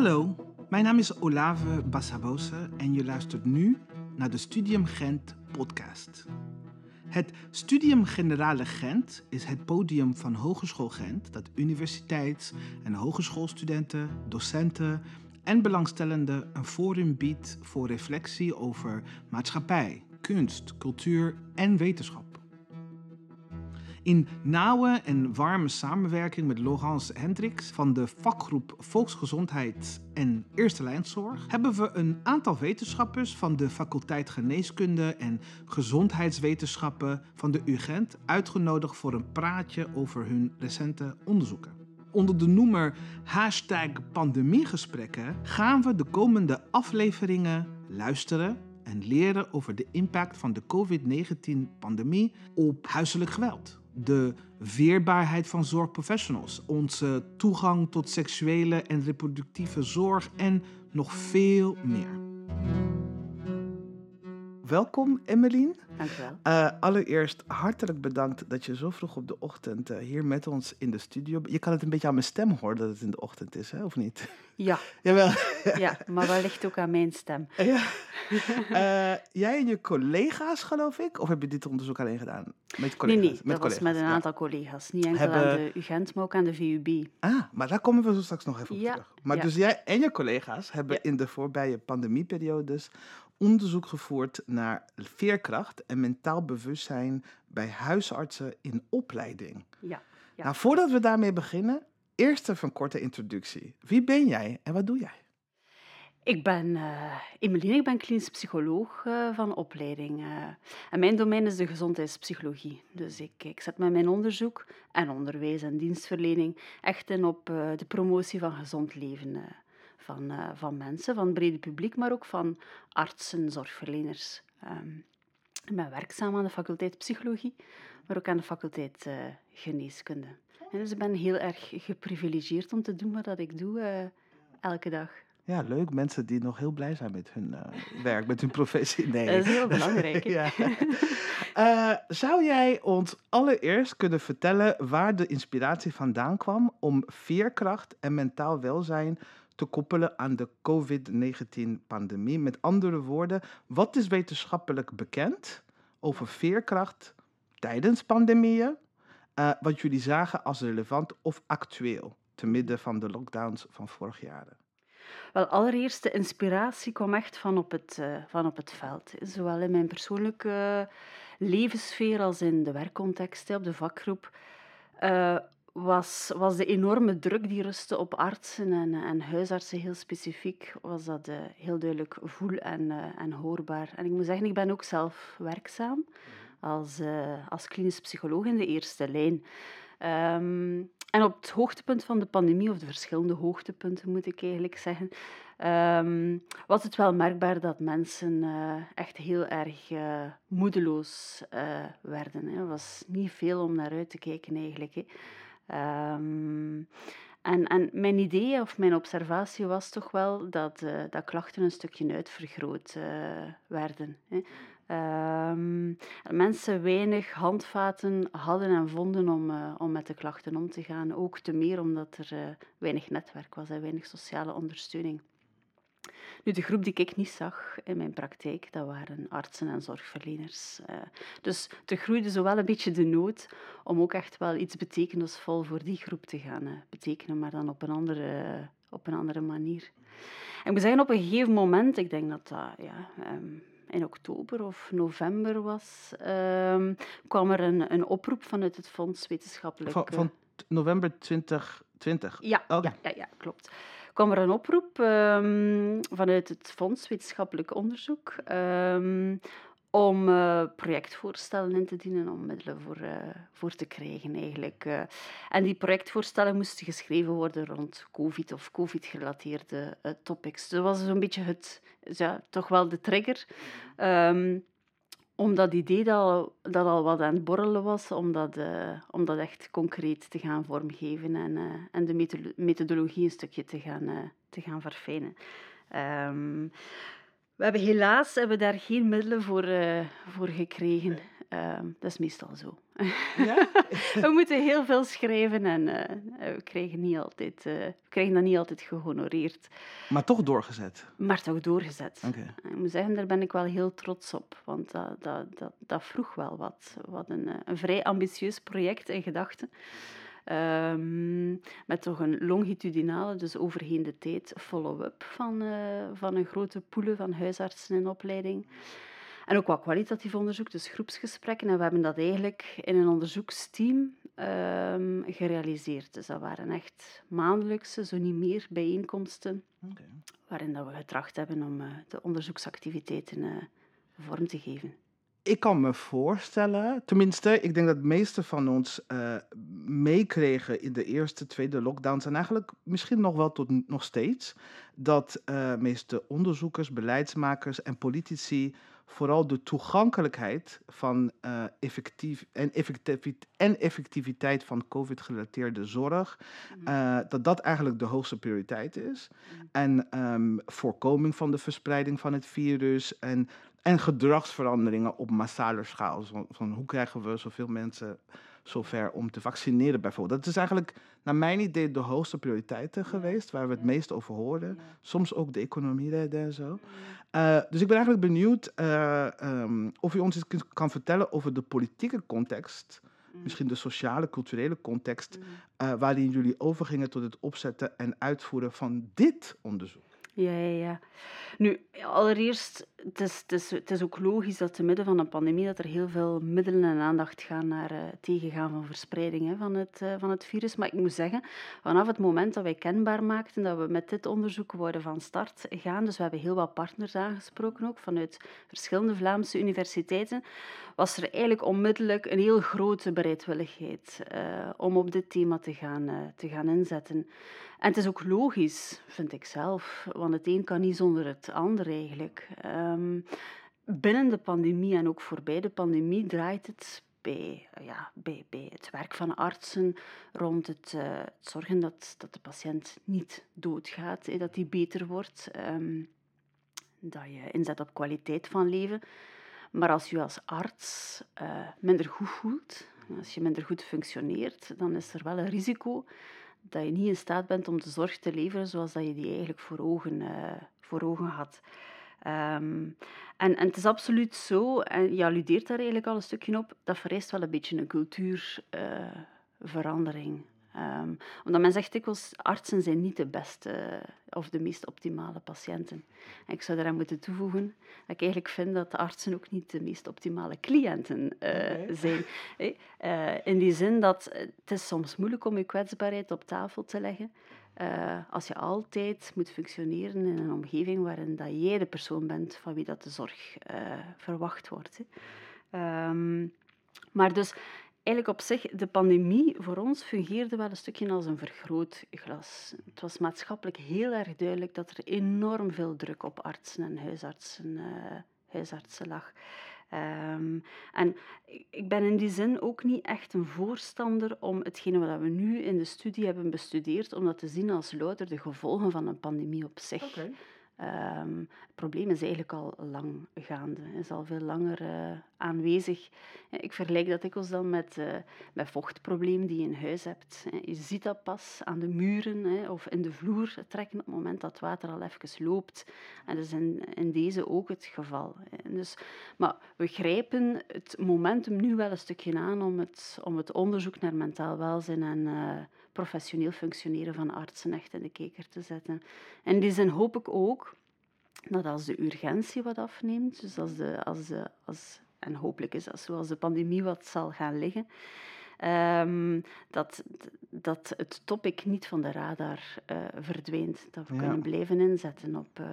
Hallo, mijn naam is Olave Bassabose en je luistert nu naar de Studium Gent podcast. Het Studium Generale Gent is het podium van Hogeschool Gent dat universiteits- en hogeschoolstudenten, docenten en belangstellenden een forum biedt voor reflectie over maatschappij, kunst, cultuur en wetenschap. In nauwe en warme samenwerking met Laurence Hendricks van de vakgroep Volksgezondheid en Eerste Lijnzorg hebben we een aantal wetenschappers van de faculteit Geneeskunde en Gezondheidswetenschappen van de UGent uitgenodigd voor een praatje over hun recente onderzoeken. Onder de noemer hashtag pandemiegesprekken gaan we de komende afleveringen luisteren en leren over de impact van de COVID-19-pandemie op huiselijk geweld de weerbaarheid van zorgprofessionals, onze toegang tot seksuele en reproductieve zorg en nog veel meer. Welkom, Emmeline. Dank u wel. Uh, allereerst hartelijk bedankt dat je zo vroeg op de ochtend uh, hier met ons in de studio Je kan het een beetje aan mijn stem horen dat het in de ochtend is, hè? of niet? Ja. Jawel. ja, maar wellicht ook aan mijn stem. Ja. Uh, jij en je collega's, geloof ik? Of heb je dit onderzoek alleen gedaan? Met collega's? Nee, nee, met dat was met een aantal ja. collega's. Niet enkel Hebben... aan de UGent, maar ook aan de VUB. Ah, maar daar komen we zo straks nog even op ja. terug. Maar dus jij en je collega's hebben in de voorbije pandemieperiodes onderzoek gevoerd naar veerkracht en mentaal bewustzijn bij huisartsen in opleiding. Ja, ja. Nou, voordat we daarmee beginnen, eerst even een korte introductie. Wie ben jij en wat doe jij? Ik ben uh, Emeline, ik ben klinisch psycholoog uh, van opleiding. Uh, en mijn domein is de gezondheidspsychologie. Dus ik, ik zet met mijn onderzoek en onderwijs en dienstverlening echt in op de promotie van gezond leven van, uh, van mensen, van het brede publiek, maar ook van artsen, zorgverleners. Um, ik ben werkzaam aan de faculteit psychologie, maar ook aan de faculteit uh, geneeskunde. En dus ik ben heel erg geprivilegeerd om te doen wat ik doe uh, elke dag. Ja, leuk. Mensen die nog heel blij zijn met hun werk, met hun professie. Nee. Dat is heel belangrijk. ja. uh, zou jij ons allereerst kunnen vertellen waar de inspiratie vandaan kwam om veerkracht en mentaal welzijn te koppelen aan de COVID-19-pandemie. Met andere woorden, wat is wetenschappelijk bekend over veerkracht tijdens pandemieën? Uh, wat jullie zagen als relevant of actueel, te midden van de lockdowns van vorig jaar? Wel, allereerst, de inspiratie kwam echt van op het, uh, van op het veld. Zowel in mijn persoonlijke levenssfeer als in de werkcontext, op de vakgroep. Was, was de enorme druk die rustte op artsen en, en huisartsen heel specifiek, was dat uh, heel duidelijk voel en, uh, en hoorbaar. En ik moet zeggen, ik ben ook zelf werkzaam als, uh, als klinisch psycholoog in de eerste lijn. Um, en op het hoogtepunt van de pandemie, of de verschillende hoogtepunten moet ik eigenlijk zeggen, um, was het wel merkbaar dat mensen echt heel erg moedeloos werden. Hè. Er was niet veel om naar uit te kijken eigenlijk. Hè. Um, en, en mijn idee of mijn observatie was toch wel dat, uh, dat klachten een stukje uitvergroot uh, werden. Hè. Um, mensen weinig handvaten hadden en vonden om, uh, om met de klachten om te gaan. Ook te meer omdat er weinig netwerk was en weinig sociale ondersteuning. Nu, de groep die ik niet zag in mijn praktijk, dat waren artsen en zorgverleners. Uh, dus er groeide zowel een beetje de nood om ook echt wel iets betekenisvol voor die groep te gaan uh, betekenen, maar dan op een andere, op een andere manier. En ik moet zeggen, op een gegeven moment, ik denk dat dat ja, um, in oktober of november was, um, kwam er een, een oproep vanuit het Fonds Wetenschappelijk... Van, van november 2020? Ja, oh. ja, ja, ja, klopt kwam er een oproep um, vanuit het Fonds Wetenschappelijk Onderzoek um, om uh, projectvoorstellen in te dienen, om middelen voor, uh, voor te krijgen eigenlijk. Uh. En die projectvoorstellen moesten geschreven worden rond COVID of COVID-gerelateerde topics. Dus dat was zo'n beetje het, ja, toch wel de trigger. Um, om dat idee dat al, dat al wat aan het borrelen was, om dat, uh, om dat echt concreet te gaan vormgeven en, uh, en de methodologie een stukje te gaan, uh, te gaan verfijnen. Um, we hebben helaas hebben daar geen middelen voor, voor gekregen. Ehm, dat is meestal zo. Ja? we moeten heel veel schrijven en eh, we, krijgen niet altijd, eh, we krijgen dat niet altijd gehonoreerd. Maar toch doorgezet? Maar toch doorgezet. Ik moet zeggen, daar ben ik wel heel trots op. Want dat, dat, dat, dat vroeg wel wat. Wat een, eh, een vrij ambitieus project in gedachten. Ehm, met toch een longitudinale, dus overheen de tijd, follow-up van, van een grote poelen van huisartsen in opleiding. En ook wat kwalitatief onderzoek, dus groepsgesprekken. En we hebben dat eigenlijk in een onderzoeksteam um, gerealiseerd. Dus dat waren echt maandelijkse, zo niet meer, bijeenkomsten. Waarin dat we getracht hebben om uh, de onderzoeksactiviteiten uh, vorm te geven. Ik kan me voorstellen, tenminste, ik denk dat de meeste van ons uh, meekregen in de eerste, tweede lockdowns en eigenlijk misschien nog wel tot nog steeds, dat uh, meeste onderzoekers, beleidsmakers en politici vooral de toegankelijkheid van uh, effectief en, effectiviteit, en effectiviteit van COVID-gerelateerde zorg, uh, dat dat eigenlijk de hoogste prioriteit is. Mm. En um, voorkoming van de verspreiding van het virus en, en gedragsveranderingen op massale schaal. Van, van hoe krijgen we zoveel mensen zover om te vaccineren bijvoorbeeld. Dat is eigenlijk, naar mijn idee, de hoogste prioriteiten geweest, waar we het meest over hoorden. Soms ook de economie redden en zo. Uh, dus ik ben eigenlijk benieuwd uh, um, of u ons iets kan vertellen over de politieke context, mm. misschien de sociale, culturele context, uh, waarin jullie overgingen tot het opzetten en uitvoeren van dit onderzoek. Ja, ja, ja. Nu, allereerst, het is, het, is, het is ook logisch dat te midden van een pandemie dat er heel veel middelen en aandacht gaan naar uh, tegengaan van verspreiding hè, van, het, uh, van het virus. Maar ik moet zeggen, vanaf het moment dat wij kenbaar maakten dat we met dit onderzoek worden van start gaan, dus we hebben heel wat partners aangesproken ook vanuit verschillende Vlaamse universiteiten, was er eigenlijk onmiddellijk een heel grote bereidwilligheid uh, om op dit thema te gaan, te gaan inzetten. En het is ook logisch, vind ik zelf, want het een kan niet zonder het ander eigenlijk. Um, binnen de pandemie en ook voorbij de pandemie draait het bij, ja, bij, het werk van artsen rond het, uh, het zorgen dat, dat de patiënt niet doodgaat, eh, dat die beter wordt, um, dat je inzet op kwaliteit van leven. Maar als je als arts uh, minder goed voelt, als je minder goed functioneert, dan is er wel een risico dat je niet in staat bent om de zorg te leveren zoals dat je die eigenlijk voor ogen, uh, voor ogen had. Um, en, en het is absoluut zo, en je alludeert daar eigenlijk al een stukje op, dat vereist wel een beetje een cultuurverandering. Um, omdat men zegt dikwijls, artsen zijn niet de beste of de meest optimale patiënten. En ik zou eraan moeten toevoegen dat ik eigenlijk vind dat de artsen ook niet de meest optimale cliënten uh, okay. zijn. Uh, in die zin dat het is soms moeilijk om je kwetsbaarheid op tafel te leggen. Uh, als je altijd moet functioneren in een omgeving waarin dat jij de persoon bent van wie dat de zorg verwacht wordt. Um, maar dus eigenlijk op zich, de pandemie voor ons fungeerde wel een stukje als een vergrootglas. Het was maatschappelijk heel erg duidelijk dat er enorm veel druk op artsen en huisartsen, uh, huisartsen lag. Um, en ik ben in die zin ook niet echt een voorstander om hetgene wat we nu in de studie hebben bestudeerd, om dat te zien als louter de gevolgen van een pandemie op zich. Um, het probleem is eigenlijk al lang gaande, is al veel langer uh, aanwezig. Ik vergelijk dat dikwijls dan met, uh, met vochtprobleem die je in huis hebt. Je ziet dat pas aan de muren of in de vloer trekken op het moment dat water al even loopt. En dat is in, in deze ook het geval. Dus, maar we grijpen het momentum nu wel een stukje aan om het, om het onderzoek naar mentaal welzijn en uh, professioneel functioneren van artsen echt in de keker te zetten. In die zin hoop ik ook dat als de urgentie wat afneemt, dus als de, als de, als, en hopelijk is dat zo, als de pandemie wat zal gaan liggen, um, dat, dat het topic niet van de radar uh, verdwijnt. Dat we ja. kunnen blijven inzetten op... Uh,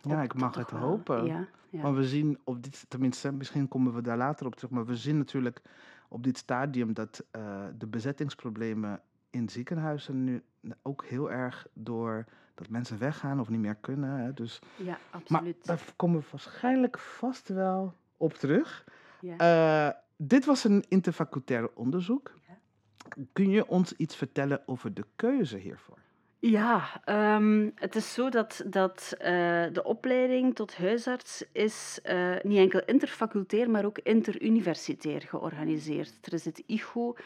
ja, ik mag het hopen. Ja, ja. Maar we zien op dit, tenminste, misschien komen we daar later op terug, maar we zien natuurlijk op dit stadium dat uh, de bezettingsproblemen in ziekenhuizen nu ook heel erg door dat mensen weggaan of niet meer kunnen. Hè. Dus, ja, absoluut. Maar daar komen we waarschijnlijk vast wel op terug. Ja. Uh, dit was een interfacultair onderzoek. Ja. Kun je ons iets vertellen over de keuze hiervoor? Ja, ehm, het is zo dat, dat eh, de opleiding tot huisarts is uh, niet enkel interfacultair, maar ook interuniversitair georganiseerd. Er is het IGO,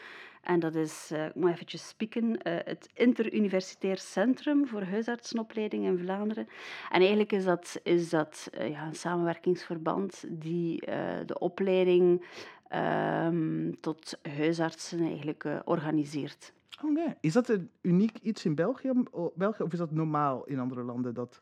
en dat is, uh, ik moet eventjes spieken, het Interuniversitair Centrum voor Huisartsenopleiding in Vlaanderen. En eigenlijk is dat, is dat ja, een samenwerkingsverband die de opleiding ehm, tot huisartsen eigenlijk organiseert. Oh Is dat een uniek iets in België, België of is dat normaal in andere landen dat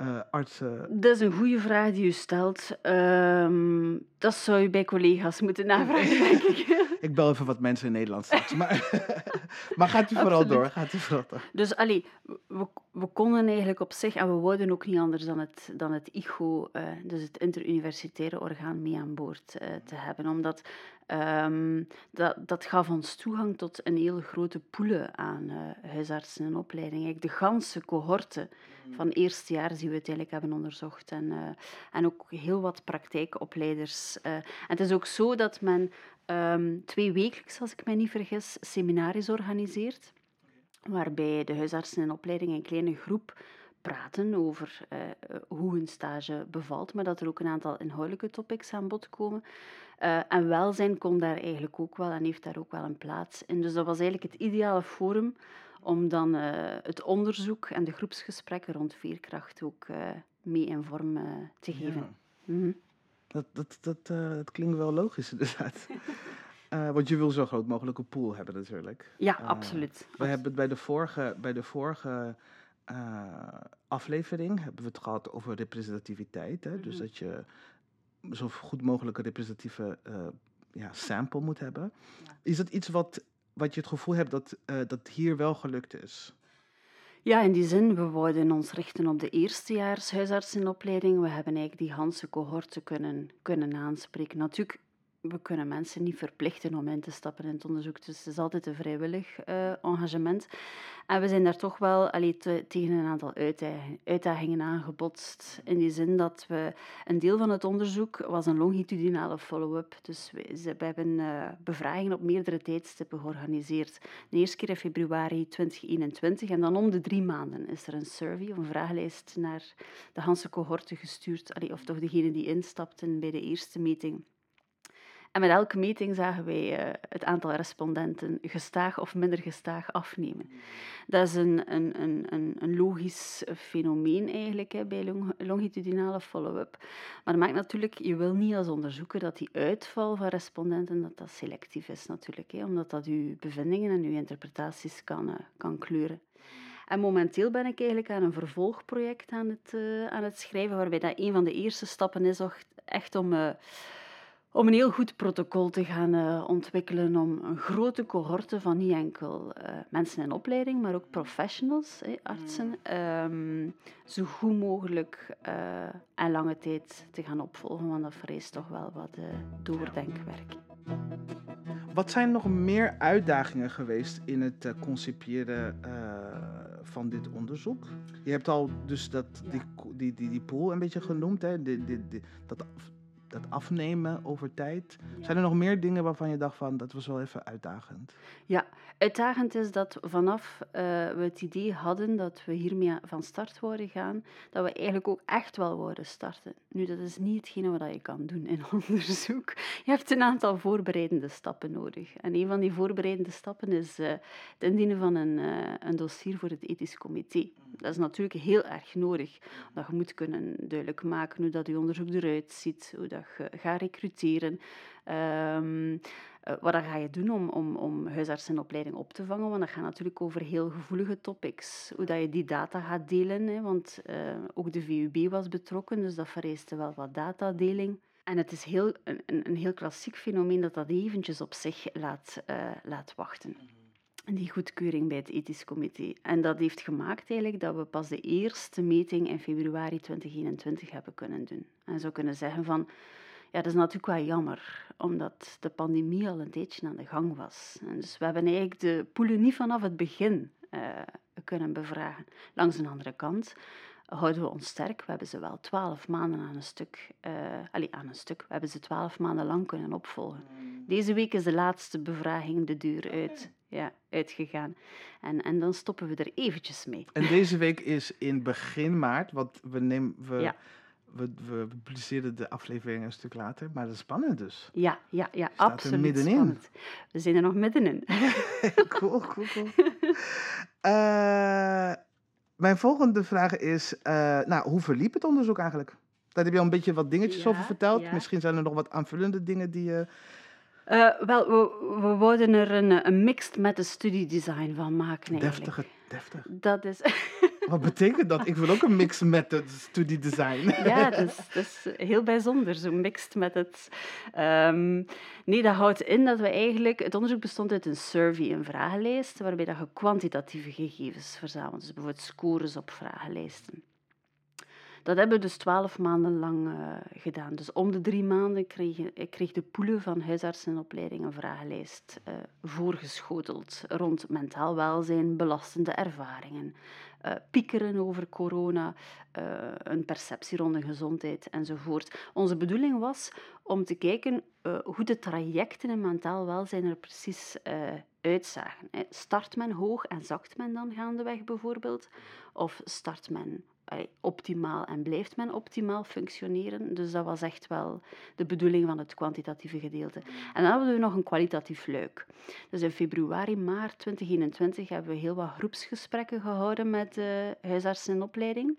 uh, artsen... Dat is een goede vraag die u stelt. Um, dat zou u bij collega's moeten navragen, denk ik. ik bel even wat mensen in Nederland straks. Maar, maar gaat u vooral door. Gaat u vooral door. Dus allee, we, we konden eigenlijk op zich, en we wouden ook niet anders dan het, dan het IGO, uh, dus het interuniversitaire orgaan, mee aan boord uh, te hebben. Omdat um, dat, dat gaf ons toegang tot een hele grote poelen aan uh, huisartsen en opleiding. de ganse cohorte van eerstejaars die we uiteindelijk hebben onderzocht. En, en ook heel wat praktijkopleiders. En het is ook zo dat men um, twee wekelijks, als ik mij niet vergis, seminaries organiseert waarbij de huisartsen in opleiding een kleine groep praten over uh, hoe hun stage bevalt, maar dat er ook een aantal inhoudelijke topics aan bod komen. Uh, en welzijn komt daar eigenlijk ook wel en heeft daar ook wel een plaats in. Dus dat was eigenlijk het ideale forum om dan uh, het onderzoek en de groepsgesprekken rond veerkracht ook mee in vorm te geven. Ja. Mm -hmm. Dat, dat, dat, dat klinkt wel logisch, inderdaad. Uh, want je wil zo groot mogelijk een pool hebben natuurlijk. Ja, uh, absoluut. We hebben het bij de vorige, bij de vorige aflevering hebben we het gehad over representativiteit. Hè? Mm -hmm. Dus mhm. dat je zo goed mogelijk een representatieve ja, sample moet hebben. Ja. Is dat iets wat, wat je het gevoel hebt dat, dat hier wel gelukt is? Ja, in die zin, we wouden ons richten op de eerstejaars huisartsenopleiding. We hebben eigenlijk die Hanse cohorten kunnen, kunnen aanspreken. Natuurlijk we kunnen mensen niet verplichten om in te stappen in het onderzoek. Dus het is altijd een vrijwillig uh, engagement. En we zijn daar toch wel allee, te, tegen een aantal uitdagingen aangebotst. In die zin dat we een deel van het onderzoek was een longitudinale follow-up. Dus we, hebben uh, bevragingen op meerdere tijdstippen georganiseerd. De eerste keer in februari 2021 en dan om de drie maanden is er een survey een vragenlijst naar de Hanse cohorte gestuurd. Allee, of toch degene die instapten bij de eerste meeting. En met elke meeting zagen wij uh, het aantal respondenten gestaag of minder gestaag afnemen. Dat is een, een, een, een logisch fenomeen eigenlijk hè, bij longitudinale follow-up. Maar dat maakt natuurlijk, je wil niet als onderzoeker dat die uitval van respondenten dat dat selectief is natuurlijk. Hè, omdat dat uw bevindingen en uw interpretaties kan, uh, kan kleuren. En momenteel ben ik eigenlijk aan een vervolgproject aan het, uh, aan het schrijven, waarbij dat een van de eerste stappen is echt om om een heel goed protocol te gaan uh, ontwikkelen om een grote cohorte van niet enkel uh, mensen in opleiding, maar ook professionals, eh, artsen, um, zo goed mogelijk uh, en lange tijd te gaan opvolgen, want dat vereist toch wel wat doordenkwerk. Wat zijn nog meer uitdagingen geweest in het concipiëren van dit onderzoek? Je hebt al dus dat, die, die, die, die pool een beetje genoemd, hè? Die, dat dat afnemen over tijd. Zijn er nog meer dingen waarvan je dacht van dat was wel even uitdagend? Ja, uitdagend is dat vanaf uh, we het idee hadden dat we hiermee van start worden gaan, dat we eigenlijk ook echt wel worden starten. Nu, dat is niet hetgene wat je kan doen in onderzoek. Je hebt een aantal voorbereidende stappen nodig. En een van die voorbereidende stappen is uh, het indienen van een, uh, een dossier voor het ethisch comité. Dat is natuurlijk heel erg nodig, omdat je moet kunnen duidelijk maken hoe dat je onderzoek eruit ziet, hoe dat gaat recruteren. Um, wat ga je doen om, om, om huisartsenopleiding op te vangen? Want dat gaat natuurlijk over heel gevoelige topics. Hoe dat je die data gaat delen, hè, want uh, ook de VUB was betrokken, dus dat vereiste wel wat datadeling. En het is heel, een, een heel klassiek fenomeen dat dat eventjes op zich laat, uh, laat wachten die goedkeuring bij het ethisch comité. En dat heeft gemaakt eigenlijk dat we pas de eerste meting in februari 2021 hebben kunnen doen. En zo kunnen zeggen van, ja, dat is natuurlijk wel jammer, omdat de pandemie al een tijdje aan de gang was. En dus we hebben eigenlijk de poelen niet vanaf het begin uh, kunnen bevragen. Langs een andere kant houden we ons sterk. We hebben ze wel twaalf maanden aan een stuk, uh, allez, aan een stuk, we hebben ze twaalf maanden lang kunnen opvolgen. Deze week is de laatste bevraging de duur uit. Ja. Uitgegaan. En, en dan stoppen we er eventjes mee. En deze week is in begin maart, want we, nemen, we, Ja. we, we publiceren de aflevering een stuk later, maar dat is spannend dus. Ja, ja, ja, Staat er absoluut middenin. spannend. We zijn er nog middenin. cool, cool, cool. Eh, mijn volgende vraag is, eh, nou, hoe verliep het onderzoek eigenlijk? Daar heb je al een beetje wat dingetjes Ja, over verteld. ja. Misschien zijn er nog wat aanvullende dingen die je... Eh, wel, we, we wouden er een, een mixed method studiedesign van maken eigenlijk. Deftige, deftig. Dat is... Wat betekent dat? Ik wil ook een mixed method studie design. Ja, dat is, dat is heel bijzonder, zo mixed met het. Ehm, nee, dat houdt in dat we eigenlijk. Het onderzoek bestond uit een survey, een vragenlijst, waarbij dat je kwantitatieve gegevens verzamelt. Dus bijvoorbeeld scores op vragenlijsten. Dat hebben we dus twaalf maanden lang eh, gedaan. Dus om de drie maanden kreeg, je- kreeg de poelen van huisartsenopleiding een vragenlijst eh, voorgeschoteld rond mentaal welzijn, belastende ervaringen, eh, piekeren over corona, een perceptie rond de gezondheid enzovoort. Onze bedoeling was om te kijken hoe de trajecten in mentaal welzijn er precies uitzagen. Start men hoog en zakt men dan gaandeweg bijvoorbeeld? Of start men optimaal en blijft men optimaal functioneren? Dus dat was echt wel de bedoeling van het kwantitatieve gedeelte. En dan hadden we nog een kwalitatief luik. Dus in februari, maart 2021 hebben we heel wat groepsgesprekken gehouden met de huisartsen in opleiding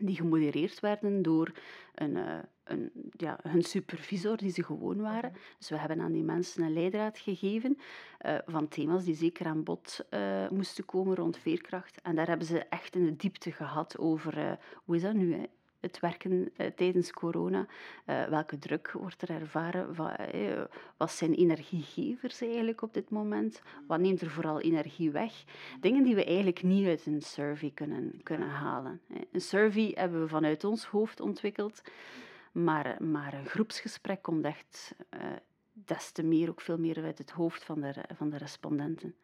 die gemodereerd werden door een, eh, een, ja, hun supervisor die ze gewoon waren. Dus we hebben aan die mensen een leidraad gegeven eh, van thema's die zeker aan bod eh, moesten komen rond veerkracht. En daar hebben ze echt in de diepte gehad over hoe is dat nu, hè? Het werken eh, tijdens corona. Eh, welke druk wordt er ervaren? Eh, wat zijn energiegevers eigenlijk op dit moment? Wat neemt er vooral energie weg? Dingen die we eigenlijk niet uit een survey kunnen, kunnen halen. Een survey hebben we vanuit ons hoofd ontwikkeld, maar, maar een groepsgesprek komt echt des te meer, ook veel meer uit het hoofd van de, van de respondenten.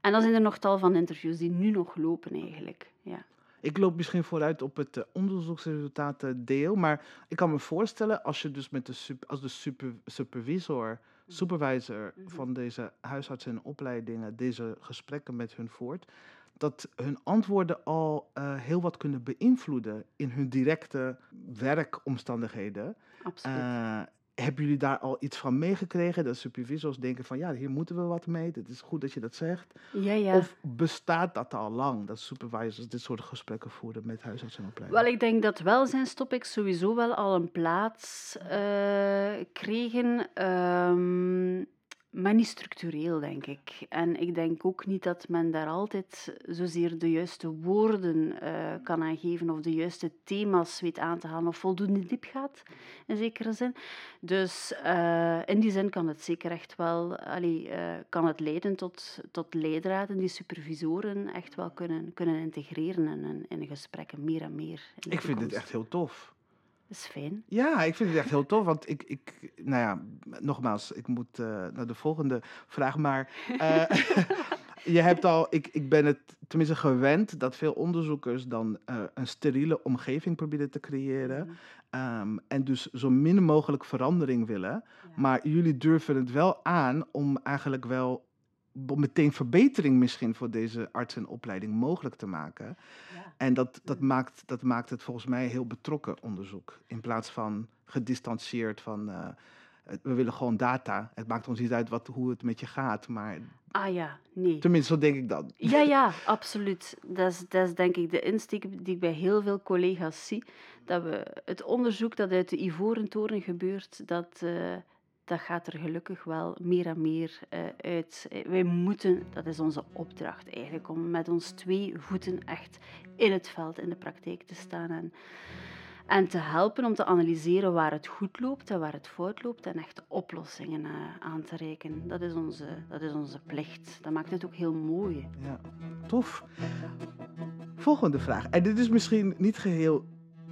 En dan zijn er nog tal van interviews die nu nog lopen eigenlijk. Ja. Ik loop misschien vooruit op het eh, onderzoeksresultaten deel, maar ik kan me voorstellen als je dus met de, sup- als de super, supervisor, supervisor van deze huisartsen en opleidingen deze gesprekken met hun voert, dat hun antwoorden al eh, heel wat kunnen beïnvloeden in hun directe werkomstandigheden. Absoluut. Eh, hebben jullie daar al iets van meegekregen? Dat supervisors denken van ja, hier moeten we wat mee. Het is goed dat je dat zegt. ja, ja. Of bestaat dat al lang, dat supervisors dit soort gesprekken voeren met huisartsen en? Wel, ik denk dat welzijnstopics sowieso wel al een plaats eh, kregen, ehm, maar niet structureel, denk ik. En ik denk ook niet dat men daar altijd zozeer de juiste woorden eh, kan aangeven of de juiste thema's weet aan te halen of voldoende diep gaat, in zekere zin. Dus eh, in die zin kan het zeker echt wel, allee, eh, kan het leiden tot, tot leidraden die supervisoren echt wel kunnen, kunnen integreren in, in, gesprekken, meer en meer. in Ik vind dit echt heel tof. Dat is fijn. Ja, ik vind het echt heel tof, want ik, ik nou ja, nogmaals, ik moet eh, naar de volgende vraag, maar eh, je hebt al, ik, ik ben het tenminste gewend dat veel onderzoekers dan eh, een steriele omgeving proberen te creëren ehm, en dus zo min mogelijk verandering willen, maar jullie durven het wel aan om eigenlijk wel bo- meteen verbetering misschien voor deze artsenopleiding mogelijk te maken. En dat, dat, maakt, dat maakt het volgens mij heel betrokken onderzoek. In plaats van gedistanceerd van eh, we willen gewoon data. Het maakt ons niet uit wat, hoe het met je gaat. Maar Ah ja, nee. tenminste, zo denk ik dan. Ja, ja, absoluut. Dat is, dat is denk ik de insteek die ik bij heel veel collega's zie. Dat we het onderzoek dat uit de Ivoren Toren gebeurt, dat, eh, dat gaat er gelukkig wel meer en meer eh, uit. Eh, Wij moeten, dat is onze opdracht eigenlijk, om met ons twee voeten echt in het veld, in de praktijk te staan. En, en te helpen om te analyseren waar het goed loopt en waar het fout loopt en echt oplossingen eh, aan te reiken. Dat is, onze, dat is onze plicht. Dat maakt het ook heel mooi. Ja, tof. Volgende vraag. En dit is misschien niet geheel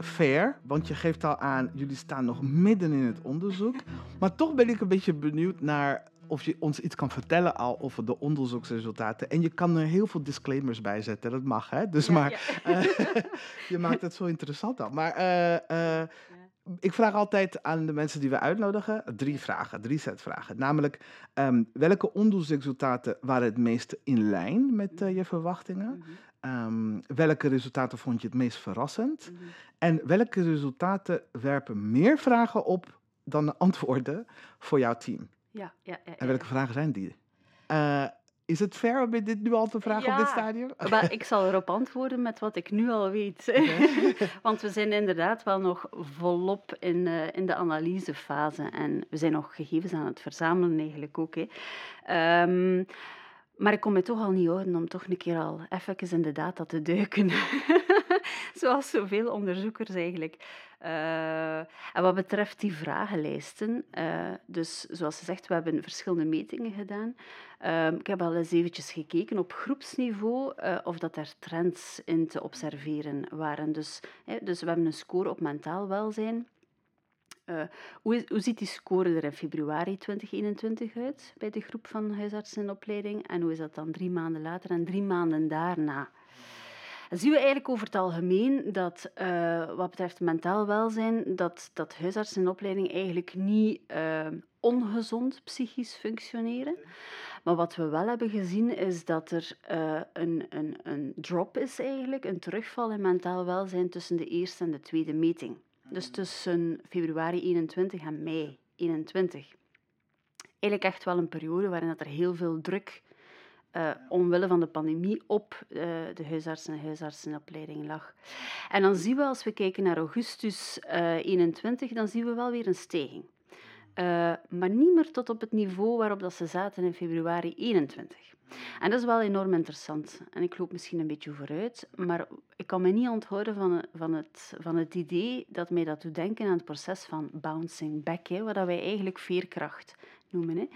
fair, want je geeft al aan, jullie staan nog midden in het onderzoek. Maar toch ben ik een beetje benieuwd naar of je ons iets kan vertellen al over de onderzoeksresultaten. En je kan er heel veel disclaimers bij zetten, dat mag hè. Dus Ja, maar ja. eh, je maakt het zo interessant al. Maar eh, eh, ik vraag altijd aan de mensen die we uitnodigen drie vragen, drie set vragen. Namelijk, ehm, welke onderzoeksresultaten waren het meest in lijn met je verwachtingen? Mhm. Um, welke resultaten vond je het meest verrassend? Mhm. En welke resultaten werpen meer vragen op dan de antwoorden voor jouw team? Ja, ja, ja, En welke ja. vragen zijn die? Uh, is het fair om dit nu al te vragen op dit stadium? Maar ik zal erop antwoorden met wat ik nu al weet. Want we zijn inderdaad wel nog volop in, eh, in de analysefase. En we zijn nog gegevens aan het verzamelen eigenlijk ook. Hè. Ehm, maar ik kon me toch al niet houden om toch een keer al even in de data te duiken. Zoals zoveel onderzoekers eigenlijk. Eh, en wat betreft die vragenlijsten, eh, dus zoals ze zegt, we hebben verschillende metingen gedaan. Ehm, ik heb al eens eventjes gekeken op groepsniveau eh, of dat er trends in te observeren waren. Dus, dus we hebben een score op mentaal welzijn. Uh, hoe, is, hoe, ziet die score er in februari 2021 uit bij de groep van huisartsen in opleiding? En hoe is dat dan drie maanden later en drie maanden daarna? Dan zien we eigenlijk over het algemeen dat, uh, wat betreft mentaal welzijn, dat, dat huisartsen in opleiding eigenlijk niet uh, ongezond psychisch functioneren. Maar wat we wel hebben gezien is dat er een, een, een drop is eigenlijk, een terugval in mentaal welzijn tussen de eerste en de tweede meting. Dus tussen februari 21 en mei 21. Eigenlijk echt wel een periode waarin dat er heel veel druk uh, omwille van de pandemie op uh, de huisartsen en huisartsenopleiding lag. En dan zien we, als we kijken naar augustus uh, 21, dan zien we wel weer een stijging. maar niet meer tot op het niveau waarop dat ze zaten in februari 21. En dat is wel enorm interessant. En ik loop misschien een beetje vooruit, maar ik kan me niet onthouden van, van, het, van het idee dat mij dat doet denken aan het proces van bouncing back, hè, wat wij eigenlijk veerkracht noemen. Hè.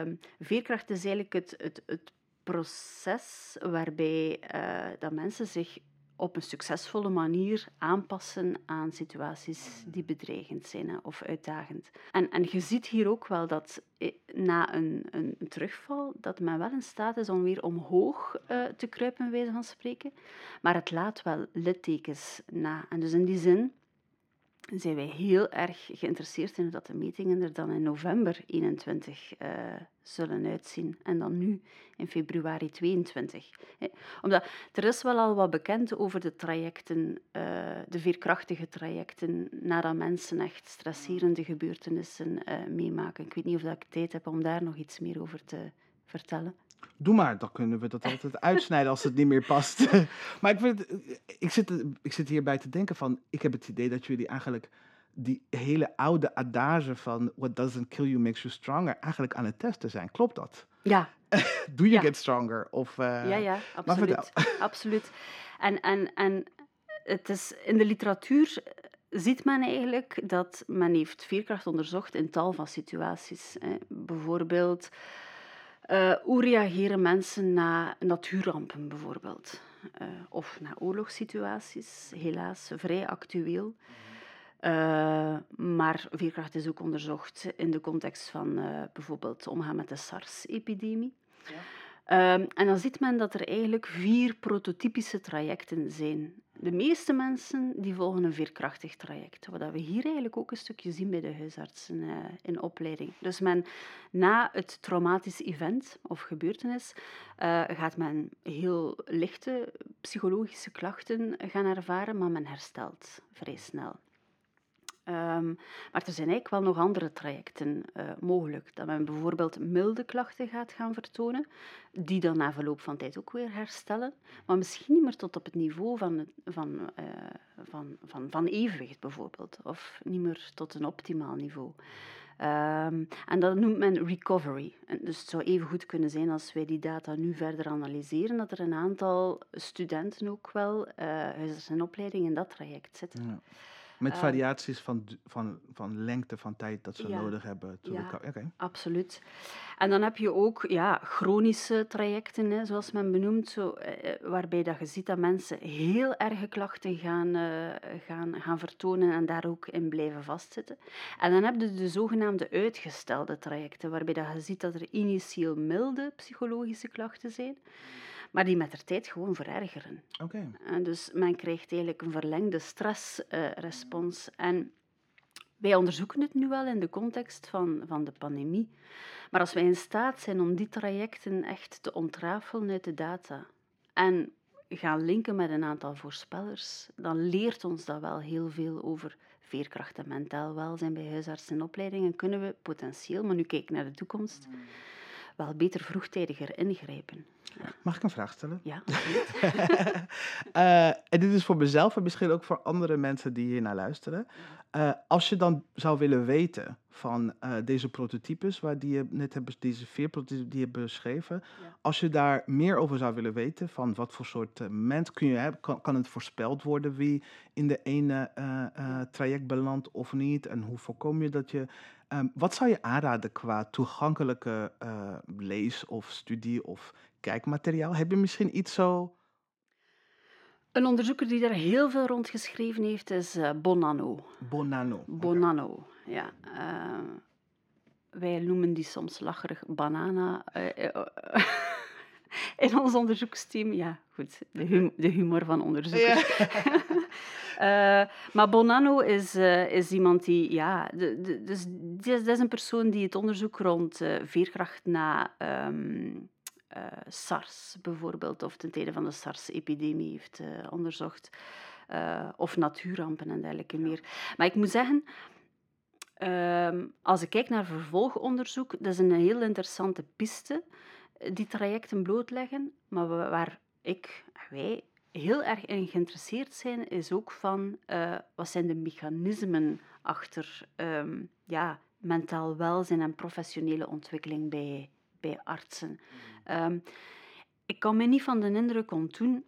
Um, veerkracht is eigenlijk het, het, het proces waarbij uh, dat mensen zich op een succesvolle manier aanpassen aan situaties die bedreigend zijn of uitdagend. En, en je ziet hier ook wel dat eh, na een, een, terugval, dat men wel in staat is om weer omhoog uh, te kruipen, wijze van spreken. Maar het laat wel littekens na. En dus in die zin zijn wij heel erg geïnteresseerd in hoe dat de metingen er dan in november 21 uh, zullen uitzien. En dan nu in februari 22. Omdat er is wel al wat bekend over de trajecten, uh, de veerkrachtige trajecten, nadat mensen echt stresserende gebeurtenissen uh, meemaken. Ik weet niet of dat ik tijd heb om daar nog iets meer over te vertellen. Doe maar, dan kunnen we dat altijd uitsnijden als het niet meer past. maar ik, vind, ik, zit, ik zit hierbij te denken van, ik heb het idee dat jullie eigenlijk die hele oude adage van what doesn't kill you makes you stronger eigenlijk aan het testen zijn. Klopt dat? Ja. Do you ja. get stronger? Of, uh, ja, ja, absoluut. absoluut. En, en, en het is in de literatuur ziet men eigenlijk dat men heeft veerkracht onderzocht in tal van situaties. Hè. Bijvoorbeeld uh, hoe reageren mensen na natuurrampen bijvoorbeeld? Uh, of na oorlogssituaties, helaas vrij actueel. Uh, maar veerkracht is ook onderzocht in de context van bijvoorbeeld omgaan met de SARS-epidemie. Ja. Um, en dan ziet men dat er eigenlijk vier prototypische trajecten zijn. De meeste mensen die volgen een veerkrachtig traject, wat we hier eigenlijk ook een stukje zien bij de huisartsen uh, in opleiding. Dus men, na het traumatisch event of gebeurtenis uh, gaat men heel lichte psychologische klachten gaan ervaren, maar men herstelt vrij snel. Um, maar er zijn eigenlijk wel nog andere trajecten uh, mogelijk. Dat men bijvoorbeeld milde klachten gaat gaan vertonen, die dan na verloop van tijd ook weer herstellen, maar misschien niet meer tot op het niveau van, van, uh, van, van, van evenwicht bijvoorbeeld, of niet meer tot een optimaal niveau. Um, en dat noemt men recovery. Dus het zou even goed kunnen zijn als wij die data nu verder analyseren, dat er een aantal studenten ook wel uh, huisarts en opleiding in dat traject zitten. Ja. Met variaties van, van, van lengte van tijd dat ze ja, nodig hebben. Ja, okay. absoluut. En dan heb je ook ja, chronische trajecten, hè, zoals men benoemt, zo, eh, waarbij dat je ziet dat mensen heel erge klachten gaan, uh, gaan, gaan vertonen en daar ook in blijven vastzitten. En dan heb je de zogenaamde uitgestelde trajecten, waarbij dat je ziet dat er initieel milde psychologische klachten zijn maar die met de tijd gewoon verergeren. Okay. En dus men krijgt eigenlijk een verlengde stressrespons. Uh, en wij onderzoeken het nu wel in de context van, van de pandemie. Maar als wij in staat zijn om die trajecten echt te ontrafelen uit de data en gaan linken met een aantal voorspellers, dan leert ons dat wel heel veel over veerkracht en mentaal welzijn bij huisartsen en opleidingen. Kunnen we potentieel, maar nu kijk naar de toekomst, wel beter vroegtijdiger ingrijpen. Mag ik een vraag stellen? Ja, uh, en dit is voor mezelf en misschien ook voor andere mensen die hier naar luisteren. Uh, als je dan zou willen weten van uh, deze prototypes, waar die je net hebt, deze vier prototypes die je beschreven, ja. als je daar meer over zou willen weten, van wat voor soort mens kun je hebben, kan, kan, het voorspeld worden wie in de ene traject belandt of niet, en hoe voorkom je dat je Um, wat zou je aanraden qua toegankelijke lees- of studie- of kijkmateriaal? Heb je misschien iets zo. Een onderzoeker die daar heel veel rond geschreven heeft is uh, Bonanno. Bonanno. Bonanno, ja. Uh, wij noemen die soms lacherig banana. in ons onderzoeksteam. Ja, goed. De, hum de humor van onderzoekers. Ja. maar Bonanno is, is iemand die... Ja, de, de, dus, dat is een persoon die het onderzoek rond veerkracht na... Um, SARS bijvoorbeeld, of ten tijde van de SARS-epidemie heeft onderzocht. of natuurrampen en dergelijke meer. Maar ik moet zeggen, ehm, als ik kijk naar vervolgonderzoek, dat is een heel interessante piste die trajecten blootleggen. Maar waar ik, wij, heel erg in geïnteresseerd zijn, is ook van uh, wat zijn de mechanismen achter um, ja, mentaal welzijn en professionele ontwikkeling bij, bij artsen. Um, ik kan me niet van de indruk ontdoen.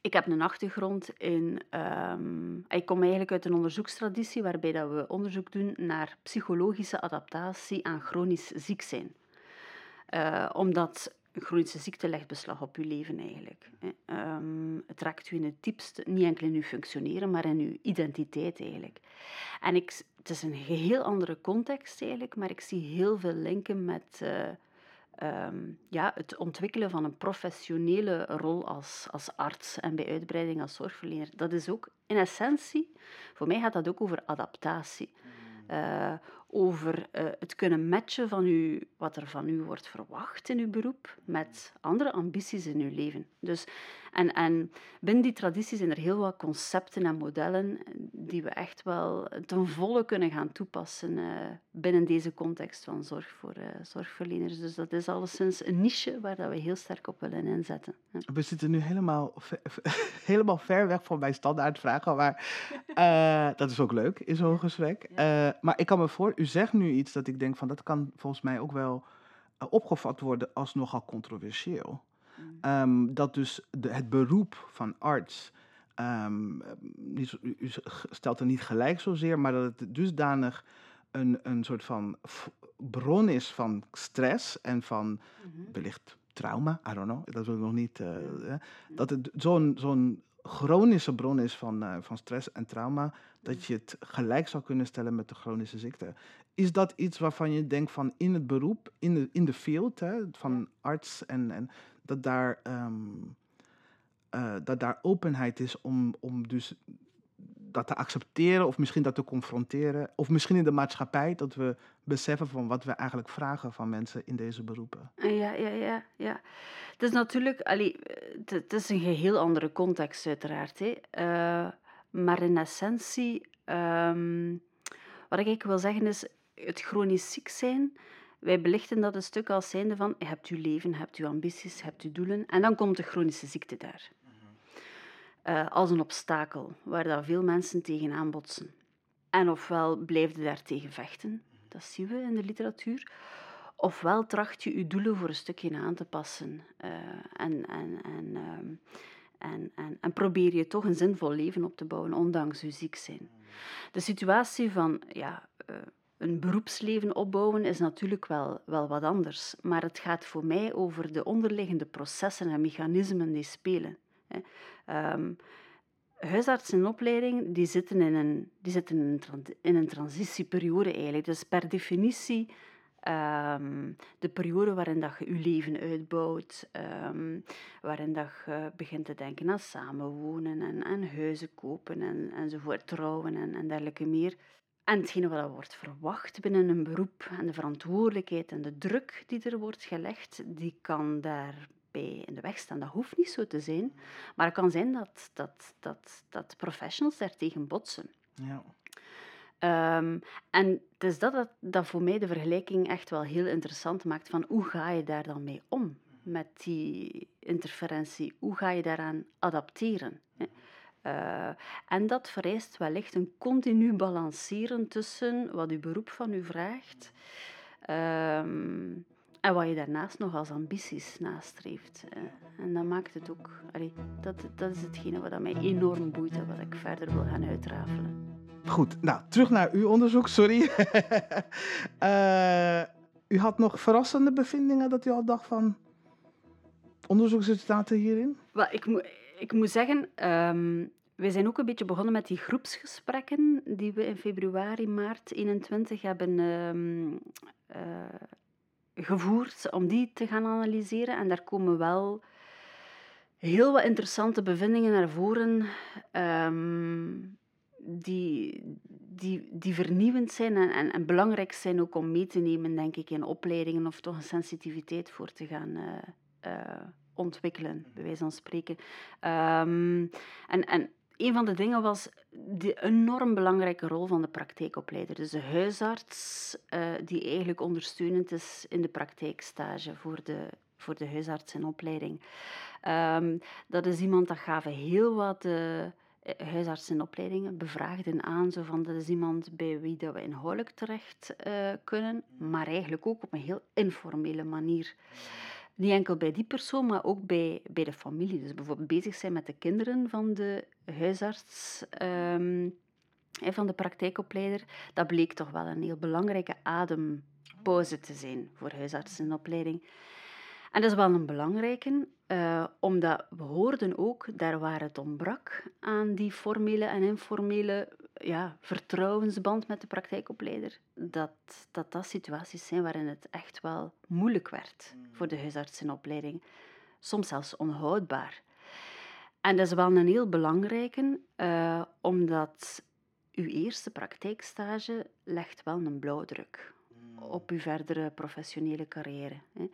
Ik heb een achtergrond in. Um, ik kom eigenlijk uit een onderzoekstraditie waarbij dat we onderzoek doen naar psychologische adaptatie aan chronisch ziek zijn. Uh, omdat chronische ziekte legt beslag op je leven eigenlijk. Um, het raakt u in het diepst, niet enkel in uw functioneren, maar in uw identiteit eigenlijk. En ik, het is een geheel andere context eigenlijk, maar ik zie heel veel linken met uh, um, ja, het ontwikkelen van een professionele rol als, als arts en bij uitbreiding als zorgverlener. Dat is ook in essentie, voor mij gaat dat ook over adaptatie. Uh, over uh, het kunnen matchen van u, wat er van u wordt verwacht in uw beroep met andere ambities in uw leven. Dus, en, en binnen die traditie zijn er heel wat concepten en modellen die we echt wel ten volle kunnen gaan toepassen uh, binnen deze context van zorg voor uh, zorgverleners. Dus dat is alleszins een niche waar dat we heel sterk op willen inzetten. Ja. We zitten nu helemaal, helemaal ver weg van mijn standaardvragen, maar dat is ook leuk in zo'n gesprek. Maar ik kan me voor u zegt nu iets dat ik denk van dat kan volgens mij ook wel uh, opgevat worden als nogal controversieel. Mm. Um, dat dus de, het beroep van arts, um, niet, u stelt er niet gelijk zozeer, maar dat het dusdanig een, een soort van bron is van stress en van mm -hmm. wellicht trauma, I don't know, dat wil ik nog niet. Uh, ja. Dat het zo'n zo'n chronische bron is van, uh, van stress en trauma, dat je het gelijk zou kunnen stellen met de chronische ziekte. Is dat iets waarvan je denkt van in het beroep, in de, in de field hè, van arts, en, en dat, daar, um, uh, dat daar openheid is om, om dus dat te accepteren of misschien dat te confronteren. Of misschien in de maatschappij dat we beseffen van wat we eigenlijk vragen van mensen in deze beroepen. Ja, ja, ja. ja. Het is natuurlijk, allee, het, is een geheel andere context uiteraard. Hè. Uh, maar in essentie, um, wat ik wil zeggen is, het chronisch ziek zijn, wij belichten dat een stuk als zijnde van, je hebt uw leven, je hebt uw ambities, je hebt uw doelen, en dan komt de chronische ziekte daar. Uh, als een obstakel, waar dat veel mensen tegenaan botsen. En ofwel blijf je daar tegen vechten, dat zien we in de literatuur, ofwel tracht je je doelen voor een stukje aan te passen. Uh, en, en, en, um, en, en, en, probeer je toch een zinvol leven op te bouwen, ondanks je ziek zijn. De situatie van ja, uh, een beroepsleven opbouwen is natuurlijk wel, wel wat anders. Maar het gaat voor mij over de onderliggende processen en mechanismen die spelen. Um, huisartsen in opleiding die zitten in een, die zitten in een, transitieperiode eigenlijk. Dus per definitie um, de periode waarin dat je je leven uitbouwt, um, waarin dat je begint te denken aan samenwonen en aan huizen kopen en, enzovoort, trouwen en, en dergelijke meer. En hetgene wat wordt verwacht binnen een beroep en de verantwoordelijkheid en de druk die er wordt gelegd, die kan in de weg staan. Dat hoeft niet zo te zijn, maar het kan zijn dat, dat, dat, dat professionals daartegen botsen. Ja. Um, en het is dat, dat dat voor mij de vergelijking echt wel heel interessant maakt van hoe ga je daar dan mee om met die interferentie? Hoe ga je daaraan adapteren? Uh, en dat vereist wellicht een continu balanceren tussen wat uw beroep van u vraagt um, en wat je daarnaast nog als ambities nastreeft. Uh, en dat maakt het ook, allee, dat, dat is hetgene wat mij enorm boeit en wat ik verder wil gaan uitrafelen. Goed, nou, terug naar uw onderzoek, sorry. uh, u had nog verrassende bevindingen dat u al dacht van onderzoeksresultaten hierin? Wel, ik, moet, ik moet zeggen, um, ehm, wij zijn ook een beetje begonnen met die groepsgesprekken die we in februari, maart 21 hebben um, uh, gevoerd om die te gaan analyseren. En daar komen wel heel wat interessante bevindingen naar voren. Um, die, die, die vernieuwend zijn en, en, belangrijk zijn ook om mee te nemen, denk ik, in opleidingen of toch een sensitiviteit voor te gaan uh, uh, ontwikkelen, bij wijze van spreken. Um, en, en een van de dingen was de enorm belangrijke rol van de praktijkopleider. Dus de huisarts, uh, die eigenlijk ondersteunend is in de praktijkstage voor de, voor de huisarts in opleiding. Um, dat is iemand dat gaven heel wat eh, huisartsen in opleidingen bevraagden aan, zo van dat is iemand bij wie dat we inhoudelijk terecht uh, kunnen, maar eigenlijk ook op een heel informele manier. Niet enkel bij die persoon, maar ook bij, bij de familie. Dus bijvoorbeeld bezig zijn met de kinderen van de huisarts, um, van de praktijkopleider, dat bleek toch wel een heel belangrijke adempauze te zijn voor huisartsen in opleiding. En dat is wel een belangrijke, uh, omdat we hoorden ook, daar waar het ontbrak aan die formele en informele ja, vertrouwensband met de praktijkopleider, dat, dat dat situaties zijn waarin het echt wel moeilijk werd mm. voor de huisartsenopleiding. Soms zelfs onhoudbaar. En dat is wel een heel belangrijke, uh, omdat uw eerste praktijkstage legt wel een blauwdruk mm. op uw verdere professionele carrière. Hè.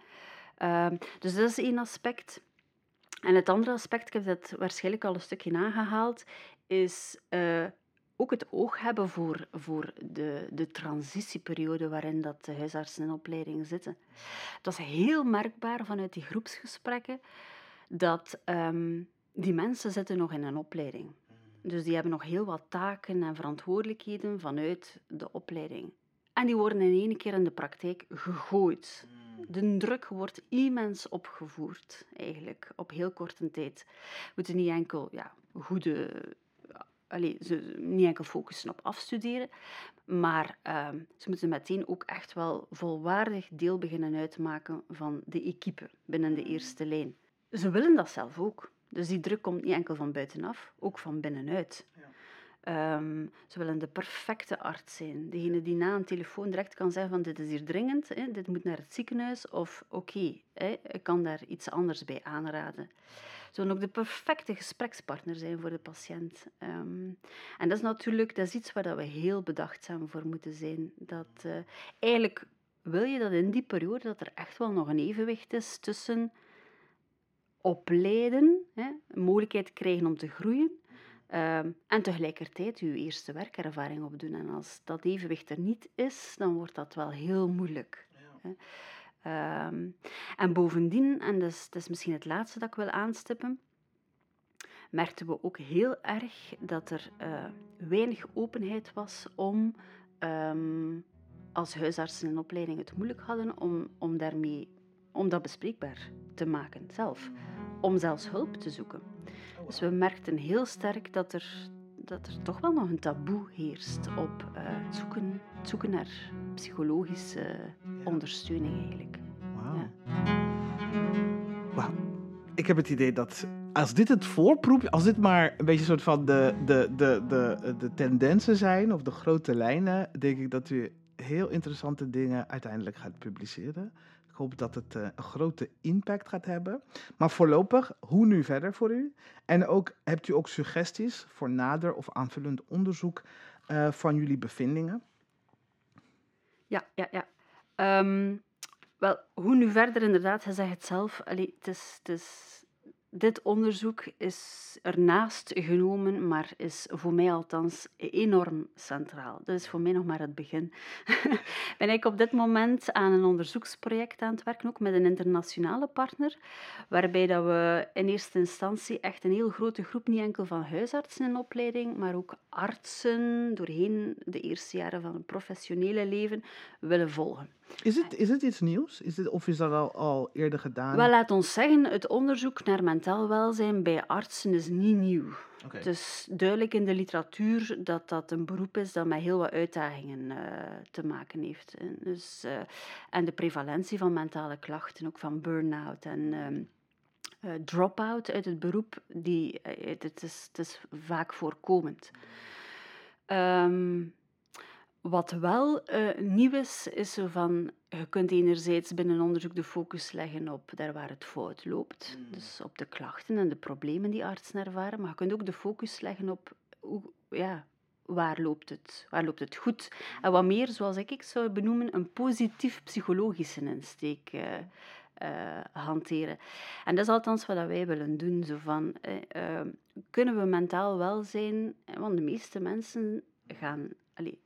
Ehm, dus dat is één aspect. En het andere aspect, ik heb dat waarschijnlijk al een stukje aangehaald, is uh, ook het oog hebben voor, voor de, de transitieperiode waarin dat de huisartsen in opleiding zitten. Het was heel merkbaar vanuit die groepsgesprekken dat um, die mensen zitten nog in een opleiding. Dus die hebben nog heel wat taken en verantwoordelijkheden vanuit de opleiding. En die worden in één keer in de praktijk gegooid de druk wordt immens opgevoerd, eigenlijk, op heel korte tijd. We moeten niet enkel ja, goede... Allez, ze, niet enkel focussen op afstuderen, maar uh, ze moeten meteen ook echt wel volwaardig deel beginnen uitmaken van de equipe binnen de eerste lijn. Ze willen dat zelf ook. Dus die druk komt niet enkel van buitenaf, ook van binnenuit. Um, ze willen de perfecte arts zijn. Degene die na een telefoon direct kan zeggen van dit is hier dringend, hè, dit moet naar het ziekenhuis of oké, ik kan daar iets anders bij aanraden. Ze willen ook de perfecte gesprekspartner zijn voor de patiënt. Um, en dat is natuurlijk dat iets waar we heel bedachtzaam voor moeten zijn. Dat, uh, eigenlijk wil je dat in die periode dat er echt wel nog een evenwicht is tussen opleiden, hè, een mogelijkheid krijgen om te groeien, Ehm, en tegelijkertijd je eerste werkervaring opdoen. En als dat evenwicht er niet is, dan wordt dat wel heel moeilijk. Ja. Ehm, en bovendien, en dat is, dat is misschien het laatste dat ik wil aanstippen, merkten we ook heel erg dat er uh, weinig openheid was om, um, als huisartsen in opleiding het moeilijk hadden, om, om, daarmee, om dat bespreekbaar te maken zelf. Om zelfs hulp te zoeken. Dus we merkten heel sterk dat er, dat er toch wel nog een taboe heerst op uh, het, zoeken, het zoeken naar psychologische ondersteuning eigenlijk. Wauw. Ja. Ik heb het idee dat als dit het voorproef, als dit maar een beetje een soort van de, de, de, de, de tendensen zijn of de grote lijnen, denk ik dat u heel interessante dingen uiteindelijk gaat publiceren. Ik hoop dat het uh, een grote impact gaat hebben. Maar voorlopig, hoe nu verder voor u? En ook, hebt u ook suggesties voor nader of aanvullend onderzoek eh, van jullie bevindingen? Ja, ja, ja. Ehm, wel, hoe nu verder inderdaad, hij zegt het zelf. Allee, het is, het is dit onderzoek is ernaast genomen, maar is voor mij althans enorm centraal. Dat is voor mij nog maar het begin. ben ik op dit moment aan een onderzoeksproject aan het werken, ook met een internationale partner, waarbij dat we in eerste instantie echt een heel grote groep, niet enkel van huisartsen in opleiding, maar ook artsen doorheen de eerste jaren van hun professionele leven willen volgen. Is het, is het iets nieuws? Is het, of is dat al, al eerder gedaan? Wel, laat ons zeggen, het onderzoek naar mentaal welzijn bij artsen is niet nieuw. Okay. Het is duidelijk in de literatuur dat dat een beroep is dat met heel wat uitdagingen uh, te maken heeft. En, dus, uh, en de prevalentie van mentale klachten, ook van burn-out en um, uh, drop-out uit het beroep, die, het, is, het is vaak voorkomend. Um, wat wel uh, nieuw is, is zo van, je kunt enerzijds binnen onderzoek de focus leggen op daar waar het fout loopt, mm. dus op de klachten en de problemen die artsen ervaren, maar je kunt ook de focus leggen op hoe, ja, waar loopt het, waar loopt het goed. En wat meer, zoals ik, ik zou benoemen, een positief psychologische insteek uh, uh, hanteren. En dat is althans wat wij willen doen. Zo van, kunnen we mentaal welzijn, want de meeste mensen gaan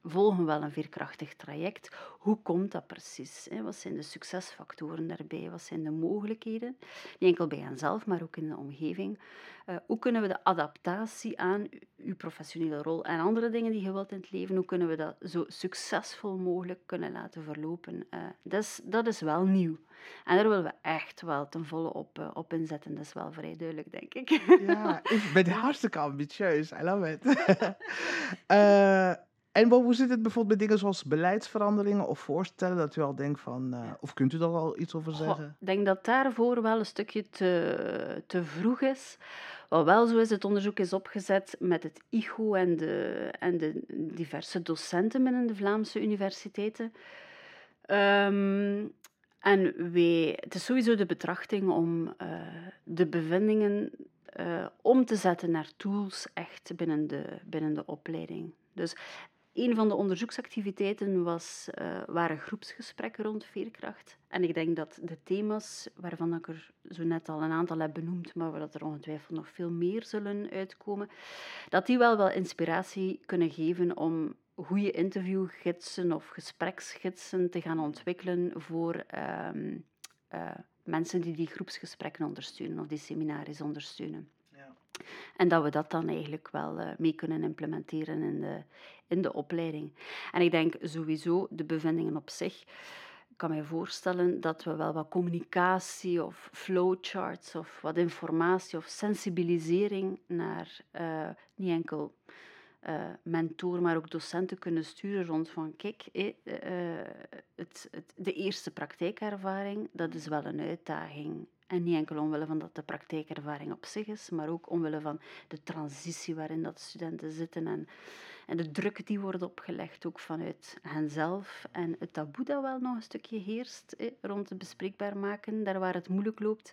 volgen wel een veerkrachtig traject. Hoe komt dat precies? Hè? Wat zijn de succesfactoren daarbij? Wat zijn de mogelijkheden? Niet enkel bij henzelf, maar ook in de omgeving. Uh, hoe kunnen we de adaptatie aan uw professionele rol en andere dingen die je wilt in het leven, hoe kunnen we dat zo succesvol mogelijk kunnen laten verlopen? Uh, dat, is, dat is wel nieuw. En daar willen we echt wel ten volle op, uh, op inzetten. Dat is wel vrij duidelijk, denk ik. Ja, ik ben hartstikke ambitieus. I love it. En hoe zit het bijvoorbeeld met dingen zoals beleidsveranderingen of voorstellen dat u al denkt van, uh, of kunt u daar al iets over zeggen? Ik denk dat daarvoor wel een stukje te, te vroeg is. Wat wel zo is, het onderzoek is opgezet met het IGO en de, en de diverse docenten binnen de Vlaamse universiteiten. Um, en wij, het is sowieso de betrachting om uh, de bevindingen uh, om te zetten naar tools echt binnen de, binnen de opleiding. Dus een van de onderzoeksactiviteiten was, uh, waren groepsgesprekken rond veerkracht. En ik denk dat de thema's, waarvan ik er zo net al een aantal heb benoemd, maar waar dat er ongetwijfeld nog veel meer zullen uitkomen, dat die wel wel inspiratie kunnen geven om goede interviewgidsen of gespreksgidsen te gaan ontwikkelen voor um, uh, mensen die die groepsgesprekken ondersteunen of die seminaries ondersteunen. En dat we dat dan eigenlijk wel uh, mee kunnen implementeren in de, in de opleiding. En ik denk sowieso de bevindingen op zich. Ik kan me voorstellen dat we wel wat communicatie of flowcharts of wat informatie of sensibilisering naar uh, niet enkel uh, mentoren, maar ook docenten kunnen sturen rond van kijk, eh, het, het, de eerste praktijkervaring, dat is wel een uitdaging. En niet enkel omwille van dat de praktijkervaring op zich is, maar ook omwille van de transitie waarin dat studenten zitten en, en de druk die wordt opgelegd ook vanuit henzelf en het taboe dat wel nog een stukje heerst rond het bespreekbaar maken, daar waar het moeilijk loopt.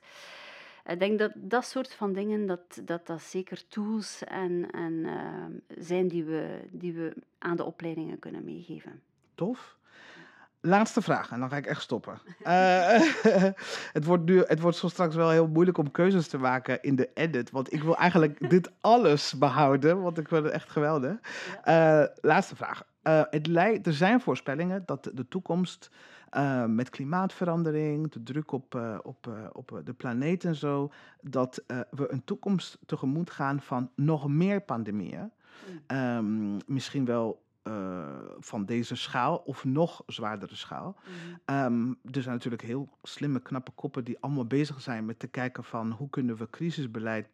Ik denk dat dat soort van dingen, dat dat, dat zeker tools en, en, uh, zijn die we, die we aan de opleidingen kunnen meegeven. Tof. Laatste vraag en dan ga ik echt stoppen. Uh, het, wordt nu, het wordt zo straks wel heel moeilijk om keuzes te maken in de edit. Want ik wil eigenlijk dit alles behouden, want ik vind het echt geweldig. Uh, laatste vraag. Uh, het lijkt, er zijn voorspellingen dat de toekomst met klimaatverandering, de druk op, op, op de planeet en zo, dat we een toekomst tegemoet gaan van nog meer pandemieën. Um, misschien wel uh, van deze schaal of nog zwaardere schaal. Mm. Um, er zijn natuurlijk heel slimme, knappe koppen die allemaal bezig zijn met te kijken van hoe kunnen we crisisbeleid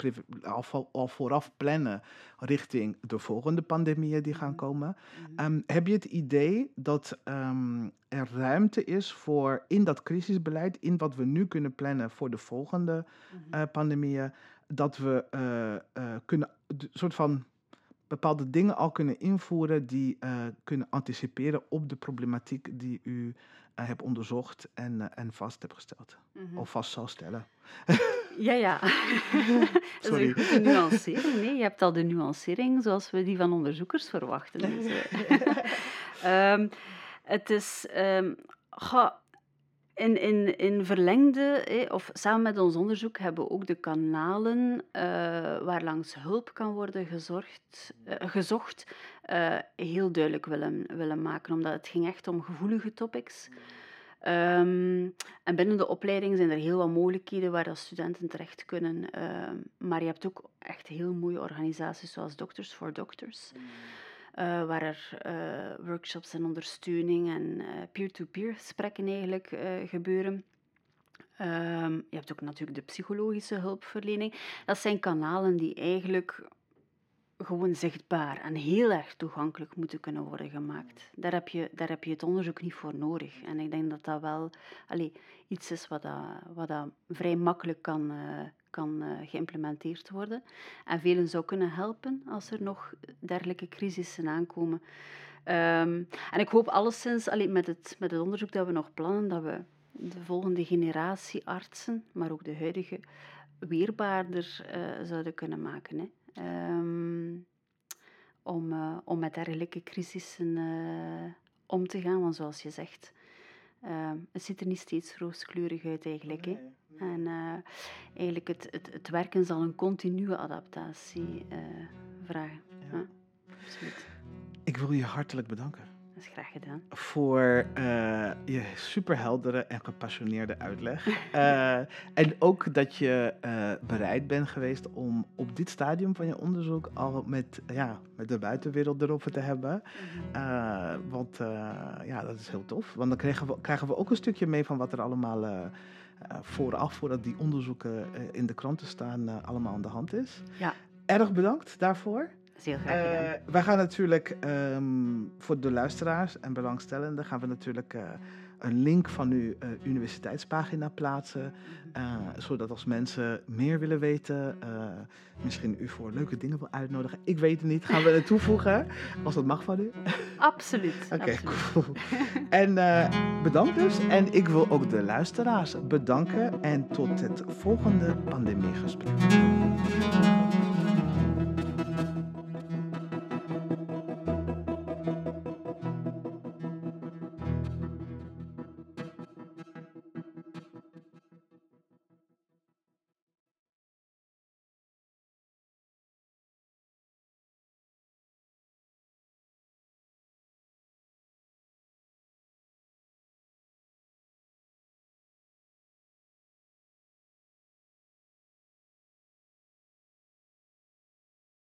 al, al vooraf plannen richting de volgende pandemieën die gaan komen. Um, heb je het idee dat um, er ruimte is voor in dat crisisbeleid, in wat we nu kunnen plannen voor de volgende uh, pandemieën, dat we uh, kunnen een soort van bepaalde dingen al kunnen invoeren die uh, kunnen anticiperen op de problematiek die u uh, hebt onderzocht en, uh, en vast hebt gesteld. Mm -hmm. Of vast zal stellen. Ja, ja. dat is een goede nuancering. Nee, je hebt al de nuancering zoals we die van onderzoekers verwachten. Dus, um, het is... Um, in, in, in verlengde, of samen met ons onderzoek, hebben we ook de kanalen uh, waar langs hulp kan worden gezorgd, uh, gezocht uh, heel duidelijk willen, willen maken. Omdat het ging echt om gevoelige topics. Um, en binnen de opleiding zijn er heel wat mogelijkheden waar dat studenten terecht kunnen. Maar je hebt ook echt heel mooie organisaties zoals Doctors for Doctors. Uh, waar er uh, workshops en ondersteuning en eh, peer-to-peer gesprekken eigenlijk gebeuren. Um, je hebt ook natuurlijk de psychologische hulpverlening. Dat zijn kanalen die eigenlijk gewoon zichtbaar en heel erg toegankelijk moeten kunnen worden gemaakt. Daar heb je, daar heb je het onderzoek niet voor nodig. En ik denk dat dat wel allez, iets is wat, dat, wat dat vrij makkelijk kan, kan uh, geïmplementeerd worden. En velen zou kunnen helpen als er nog dergelijke crisissen aankomen. Um, en ik hoop alleszins, allee, met, het, met het onderzoek dat we nog plannen, dat we de volgende generatie artsen, maar ook de huidige, weerbaarder uh, zouden kunnen maken. Hè. Um, om, uh, om met dergelijke crisissen om te gaan. Want zoals je zegt, uh, het ziet er niet steeds rooskleurig uit eigenlijk. Nee, En eigenlijk het, het, het werken zal een continue adaptatie vragen. Ja. Ja, absoluut. Ik wil je hartelijk bedanken is graag gedaan. Voor uh, je superheldere en gepassioneerde uitleg. uh, en ook dat je uh, bereid bent geweest om op dit stadium van je onderzoek al met, ja, met de buitenwereld erover te hebben. Mhm. want ja, dat is heel tof. Want dan krijgen we, krijgen we ook een stukje mee van wat er allemaal vooraf, voordat die onderzoeken in de kranten staan, allemaal aan de hand is. Ja. Erg bedankt daarvoor heel graag gedaan. Wij gaan natuurlijk um, voor de luisteraars en belangstellenden gaan we natuurlijk een link van uw uh, universiteitspagina plaatsen. zodat als mensen meer willen weten, misschien u voor leuke dingen wil uitnodigen. Ik weet het niet, gaan we er toevoegen. Als dat mag van u. Absoluut. Oké, okay, cool. En bedankt dus. En ik wil ook de luisteraars bedanken. En tot het volgende pandemiegesprek.